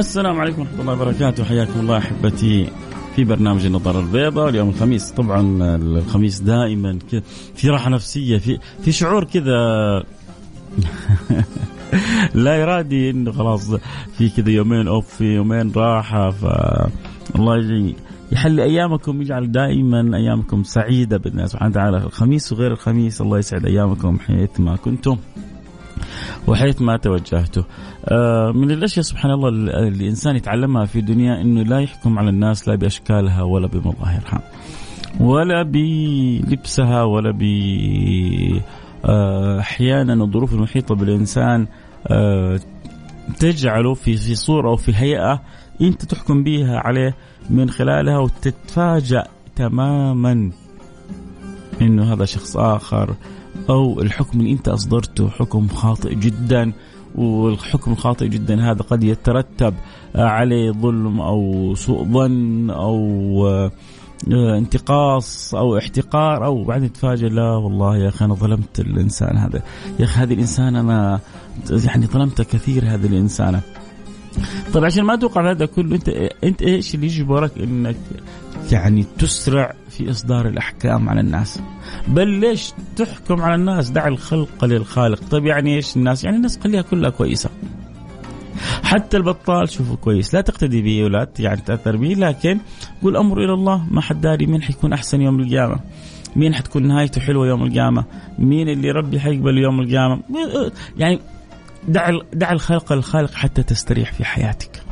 السلام عليكم ورحمة الله وبركاته. حياكم الله أحبتي في برنامج النظارة البيضاء. اليوم الخميس طبعا الخميس دائما كذا في راحة نفسية في في شعور كذا لا إرادي إنه خلاص في كذا يومين أوف في يومين راحة. ف الله يحلي أيامكم يجعل دائما أيامكم سعيدة بإذن الله سبحانه وتعالى. الخميس وغير الخميس الله يسعد أيامكم حيث ما كنتم. وحيث ما توجهته. آه، من الأشياء سبحان الله الإنسان يتعلمها في الدنيا إنه لا يحكم على الناس لا بأشكالها ولا بمظاهرها ولا بلبسها ولا ب آه، أحيانا الظروف المحيطة بالإنسان آه، تجعله في في صورة أو في هيئة أنت تحكم بها عليه من خلالها وتتفاجأ تماما إنه هذا شخص آخر. أو الحكم اللي أنت أصدرته حكم خاطئ جدا والحكم الخاطئ جدا هذا قد يترتب عليه ظلم أو سوء ظن أو آه، انتقاص أو احتقار أو بعدين تتفاجئ لا والله يا أخي أنا ظلمت الإنسان هذا. يا أخي هذه الانسان أنا يعني ظلمت كثير هذه الإنسانة. طيب عشان ما توقع هذا كله أنت أنت إيش اللي يجبرك إنك يعني تسرع في إصدار الأحكام على الناس. بل ليش تحكم على الناس؟ دع الخلق للخالق. طيب يعني إيش الناس؟ يعني الناس خليها كلها كويسة. حتى البطال شوفه كويس. لا تقتدي به ولا يعني تأثر به لكن قول أمر إلى الله. ما حد داري مين حيكون أحسن يوم القيامة؟ مين حتكون نهايته حلوة يوم القيامة؟ مين اللي ربي حيقبل يوم القيامة؟ يعني دع دع الخلق للخالق حتى تستريح في حياتك.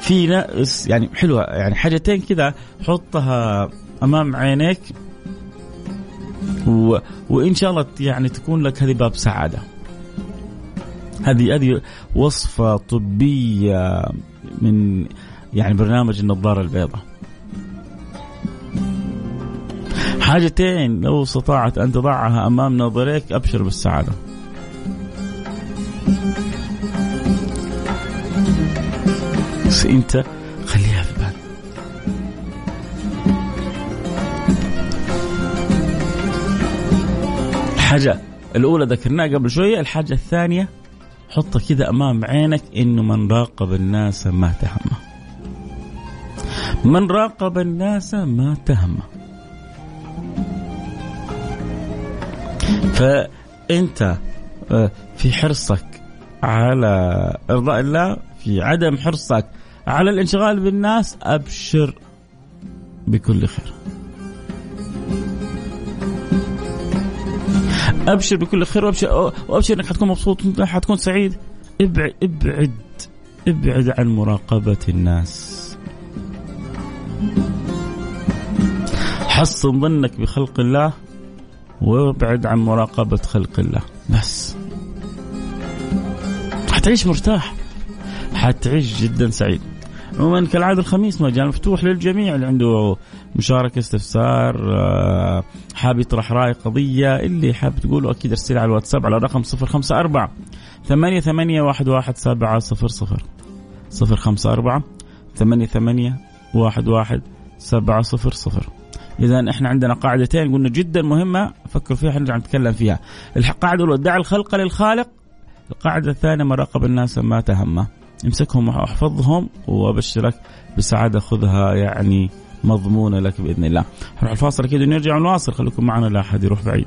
في ناس يعني حلوة يعني حاجتين كذا حطها أمام عينيك و... وإن شاء الله يعني تكون لك هذه باب سعادة. هذه هذه وصفة طبية من يعني برنامج النظارة البيضاء. حاجتين لو استطاعت أن تضعها أمام نظريك أبشر بالسعادة. بس أنت خليها في بالك الحاجة الأولى ذكرناها قبل شوية الحاجة الثانية حطها كذا أمام عينك إنه من راقب الناس ما تهمه. من راقب الناس ما تهمه. فأنت آه، في حرصك على إرضاء الله في عدم حرصك على الانشغال بالناس أبشر بكل خير. أبشر بكل خير وأبشر وأبشر إنك حتكون مبسوط حتكون سعيد. ابعد ابعد ابعد عن مراقبة الناس. حصن ظنك بخلق الله. وابعد عن مراقبة خلق الله. بس. حتعيش مرتاح. حتعيش جدا سعيد. عموما كالعادة الخميس مجال مفتوح للجميع. اللي عنده مشاركة استفسار آه، حاب يطرح رأي قضية اللي حاب تقوله أكيد ارسل على الواتساب على رقم 054 ثمانية ثمانية واحد واحد سبعة صفر صفر. صفر خمسة أربعة ثمانية ثمانية واحد واحد سبعة صفر صفر. إذا إحنا عندنا قاعدتين قلنا جدا مهمة فكروا فيها حنرجع نتكلم فيها القاعدة الأولى دع الخلق للخالق القاعدة الثانية مراقب الناس ما تهمه امسكهم واحفظهم وابشرك بسعادة خذها يعني مضمونة لك بإذن الله. نروح الفاصل أكيد ونرجع ونواصل خليكم معنا لا أحد يروح بعيد.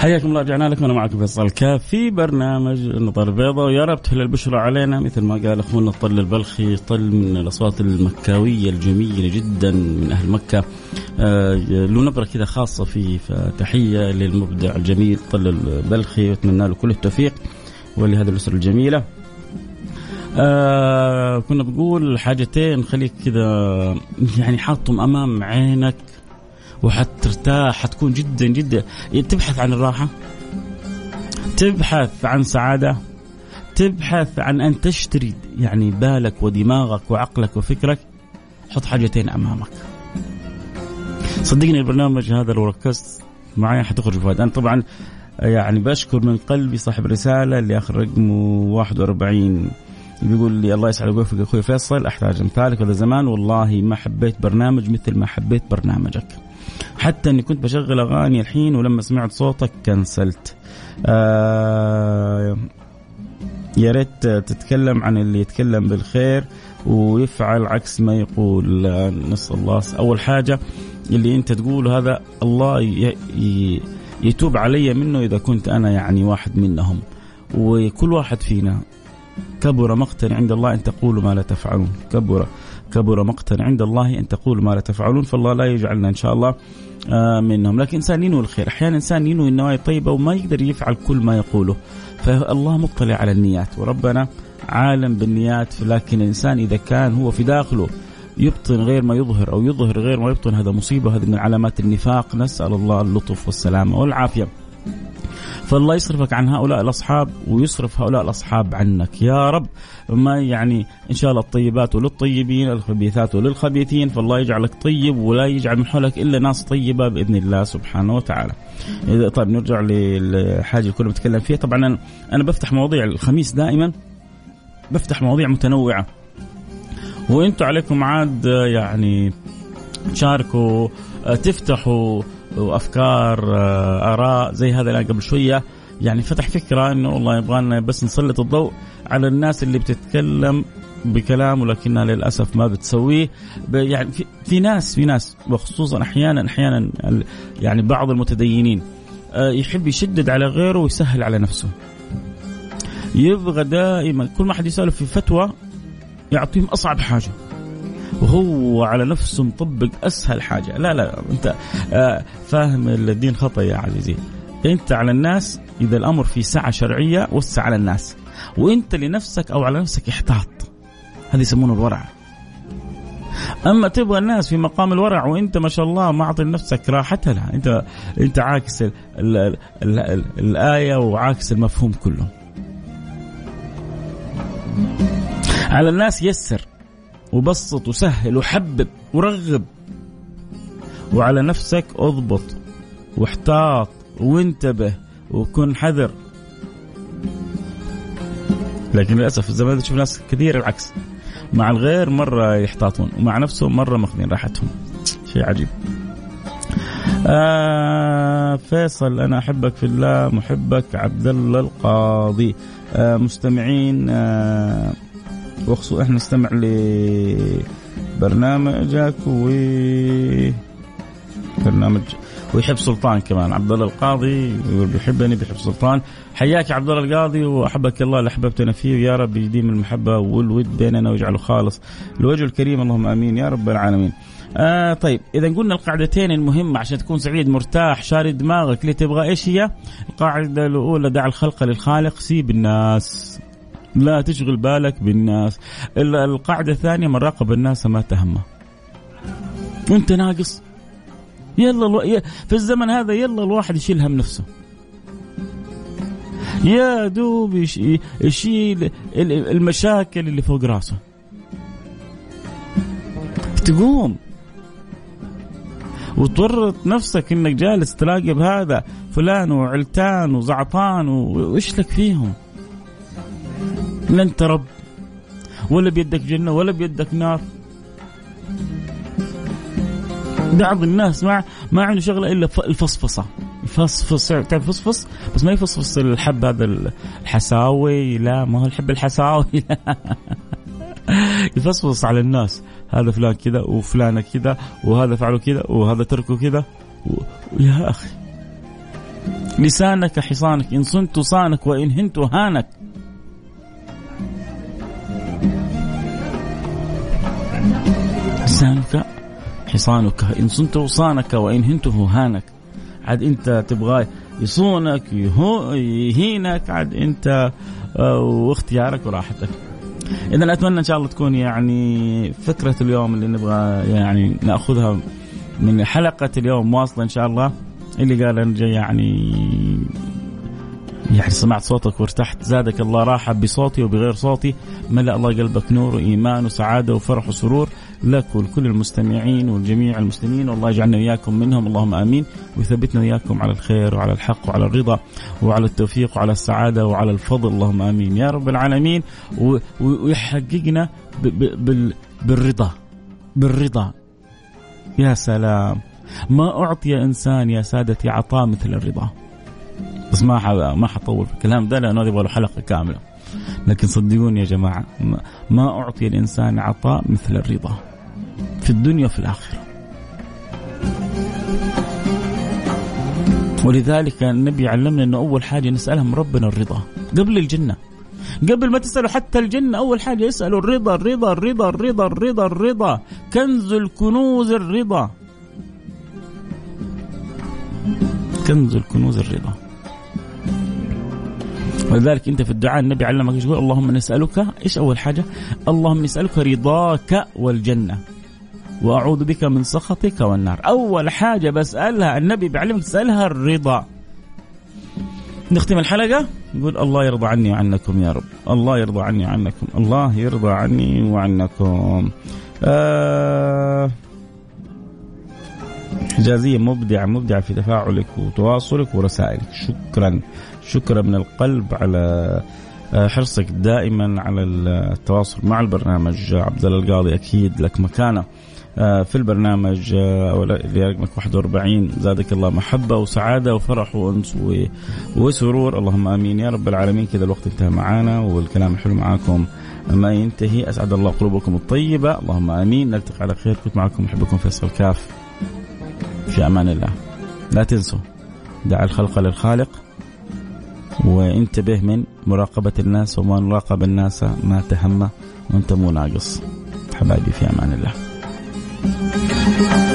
حياكم الله رجعنا لكم. أنا معكم فيصل كاف في برنامج النظر البيضاء. ويا رب تهل البشرى علينا مثل ما قال أخونا الطل البلخي. طل من الأصوات المكاوية الجميلة جدا من أهل مكة. آه له نبرة كذا خاصة فيه فتحية للمبدع الجميل طل البلخي. واتمنى له كل التوفيق ولهذه الأسرة الجميلة. آه كنا بنقول حاجتين خليك كذا يعني حاطهم أمام عينك. وحترتاح حتكون جدا جدا. تبحث عن الراحة تبحث عن سعادة تبحث عن أن تشتري يعني بالك ودماغك وعقلك وفكرك. حط حاجتين أمامك. صدقني البرنامج هذا لو ركزت معي حتخرج بفائدة أنا طبعا يعني بشكر من قلبي صاحب الرسالة اللي آخر رقمه 41 بيقول لي الله يسعدك ويوفقك أخوي فيصل أحتاج أمثالك هذا زمان؟ والله ما حبيت برنامج مثل ما حبيت برنامجك. حتى إني كنت بشغل أغاني الحين ولما سمعت صوتك كنسلت. آه يا ريت تتكلم عن اللي يتكلم بالخير ويفعل عكس ما يقول. نسأل الله. أول حاجة اللي أنت تقوله هذا الله يتوب علي منه إذا كنت أنا يعني واحد منهم. وكل واحد فينا كبر مقتا عند الله أن تقولوا ما لا تفعلون. كبر كبر مقتا عند الله أن تقولوا ما لا تفعلون. فالله لا يجعلنا إن شاء الله منهم. لكن إنسان ينوي الخير. أحيانا إنسان ينوي النوايا طيبه وما يقدر يفعل كل ما يقوله. فالله مطلع على النيات. وربنا عالم بالنيات لكن الإنسان إذا كان هو في داخله يبطن غير ما يظهر أو يظهر غير ما يبطن هذا مصيبة. هذه من علامات النفاق. نسأل الله اللطف والسلامة والعافية. فالله يصرفك عن هؤلاء الأصحاب ويصرف هؤلاء الأصحاب عنك. يا رب ما يعني إن شاء الله الطيبات للطيبين الخبيثات للخبيثين فالله يجعلك طيب ولا يجعل من حولك إلا ناس طيبة بإذن الله سبحانه وتعالى. طيب نرجع للحاجة اللي كنا بنتكلم فيها. طبعا أنا بفتح مواضيع الخميس دائما. بفتح مواضيع متنوعة. وأنتم عليكم عاد يعني تشاركوا تفتحوا وأفكار آه، آراء زي هذا اللي قبل شوية. يعني فتح فكرة إنه والله يبغى بس نسلط الضوء على الناس اللي بتتكلم بكلام ولكنها للأسف ما بتسويه. يعني في, في ناس في ناس وخصوصا أحيانا أحيانا يعني بعض المتدينين آه، يحب يشدد على غيره ويسهل على نفسه. يبغى دائما كل ما حد يسأله في فتوى يعطيهم أصعب حاجة. وهو على نفسه مطبق أسهل حاجة. لا لا أنت آه، فاهم الدين خطأ يا عزيزي. أنت على الناس إذا الأمر في سعه شرعية وسع على الناس. وأنت لنفسك أو على نفسك احتاط. هذا يسمونه الورع. أما تبغى الناس في مقام الورع وأنت ما شاء الله معطي لنفسك راحتها لها. أنت أنت عاكس ال ال ال ال الآية وعاكس المفهوم كله. على الناس يسر. وبسط وسهل وحبب ورغب. وعلى نفسك اضبط واحتاط وانتبه وكن حذر. لكن للأسف الزمان تشوف ناس كثير العكس. مع الغير مرة يحتاطون ومع نفسهم مرة ماخذين راحتهم. شيء عجيب. آه فيصل أنا أحبك في الله محبك عبد الله القاضي. آه مستمعين آه وخصوصا إحنا نستمع لبرنامجك و برنامج ويحب سلطان كمان عبد الله القاضي يقول بيحبني بيحب سلطان حياك يا عبد الله القاضي وأحبك الله اللي أحببتنا فيه ويا رب يديم المحبة والود بيننا ويجعله خالص الوجه الكريم اللهم آمين يا رب العالمين. آه طيب إذا قلنا القاعدتين المهمة عشان تكون سعيد مرتاح شاري دماغك اللي تبغى إيش هي؟ القاعدة الأولى دع الخلق للخالق سيب الناس لا تشغل بالك بالناس. القاعدة الثانية من راقب الناس ما تهمه. وانت ناقص. يلا ألو... في الزمن هذا يلا الواحد يشيل هم نفسه. يا دوب يشيل المشاكل اللي فوق راسه. تقوم. وتورط نفسك إنك جالس تراقب هذا فلان وعلتان وزعطان وإيش لك فيهم؟ لا انت رب ولا بيدك جنة ولا بيدك نار. بعض الناس ما ما عنده شغلة إلا الفصفصة. يفصفص تعرف فصفص؟ بس ما يفصفص الحب هذا الحساوي لا ما هو الحب الحساوي. لا يفصفص على الناس. هذا فلان كذا وفلانة كذا وهذا فعله كذا وهذا تركه كذا. و... يا أخي. لسانك حصانك إن صنت صانك وإن هنت هانك. حصانك. إن صنت صانك وإن هنته هانك عاد أنت تبغاه يصونك يهينك. عاد أنت آه، واختيارك وراحتك. اذا أتمنى إن شاء الله تكون يعني فكرة اليوم اللي نبغى يعني نأخذها من حلقة اليوم واصلة إن شاء الله. اللي قال أنا يعني يعني سمعت صوتك وارتحت. زادك الله راحة بصوتي وبغير صوتي. ملأ الله قلبك نور وإيمان وسعادة وفرح وسرور. لك ولكل المستمعين والجميع المسلمين. والله يجعلنا وإياكم منهم. اللهم آمين. ويثبتنا وإياكم على الخير وعلى الحق وعلى الرضا وعلى التوفيق وعلى السعادة وعلى الفضل. اللهم آمين. يا رب العالمين. ويحققنا بالرضا. بالرضا. يا سلام. ما أعطي إنسان يا سادتي عطاء مثل الرضا. بس ما ما حطول في الكلام ده لأنه يبغى له حلقة كاملة. لكن صدقوني يا جماعة ما أعطي الإنسان عطاء مثل الرضا. في الدنيا وفي الآخرة. ولذلك النبي علمنا إنه أول حاجة نسالها من ربنا الرضا قبل الجنة. قبل ما تسأله حتى الجنة أول حاجة يسأله الرضا الرضا الرضا الرضا الرضا الرضا. كنز الكنوز الرضا. كنز الكنوز الرضا. ولذلك أنت في الدعاء النبي علمك يقول؟ اللهم نسألك. إيش أول حاجة؟ اللهم نسألك رضاك والجنة. وأعوذ بك من سخطك والنار، أول حاجة بسألها النبي بيعلمك تسالها الرضا. نختم الحلقة. نقول الله يرضى عني وعنكم يا رب، الله يرضى عني وعنكم، الله يرضى عني وعنكم. آه حجازية مبدعة مبدعة في تفاعلك وتواصلك ورسائلك. شكرا. شكرا من القلب على آه، حرصك دائما على التواصل مع البرنامج. عبد القاضي أكيد لك مكانة. في البرنامج آه، اللي رقمك 41 زادك الله محبة وسعادة وفرح وأنس وسرور. اللهم آمين. يا رب العالمين كذا الوقت انتهى معانا والكلام الحلو معاكم. ما ينتهي أسعد الله قلوبكم الطيبة. اللهم آمين. نلتقي على خير. كنت معكم أحبكم فيصل كاف. في أمان الله. لا تنسوا دع الخلق للخالق وانتبه من مراقبة الناس ومن راقب الناس ما تهم وأنت مو ناقص. حبايبي في أمان الله. thank you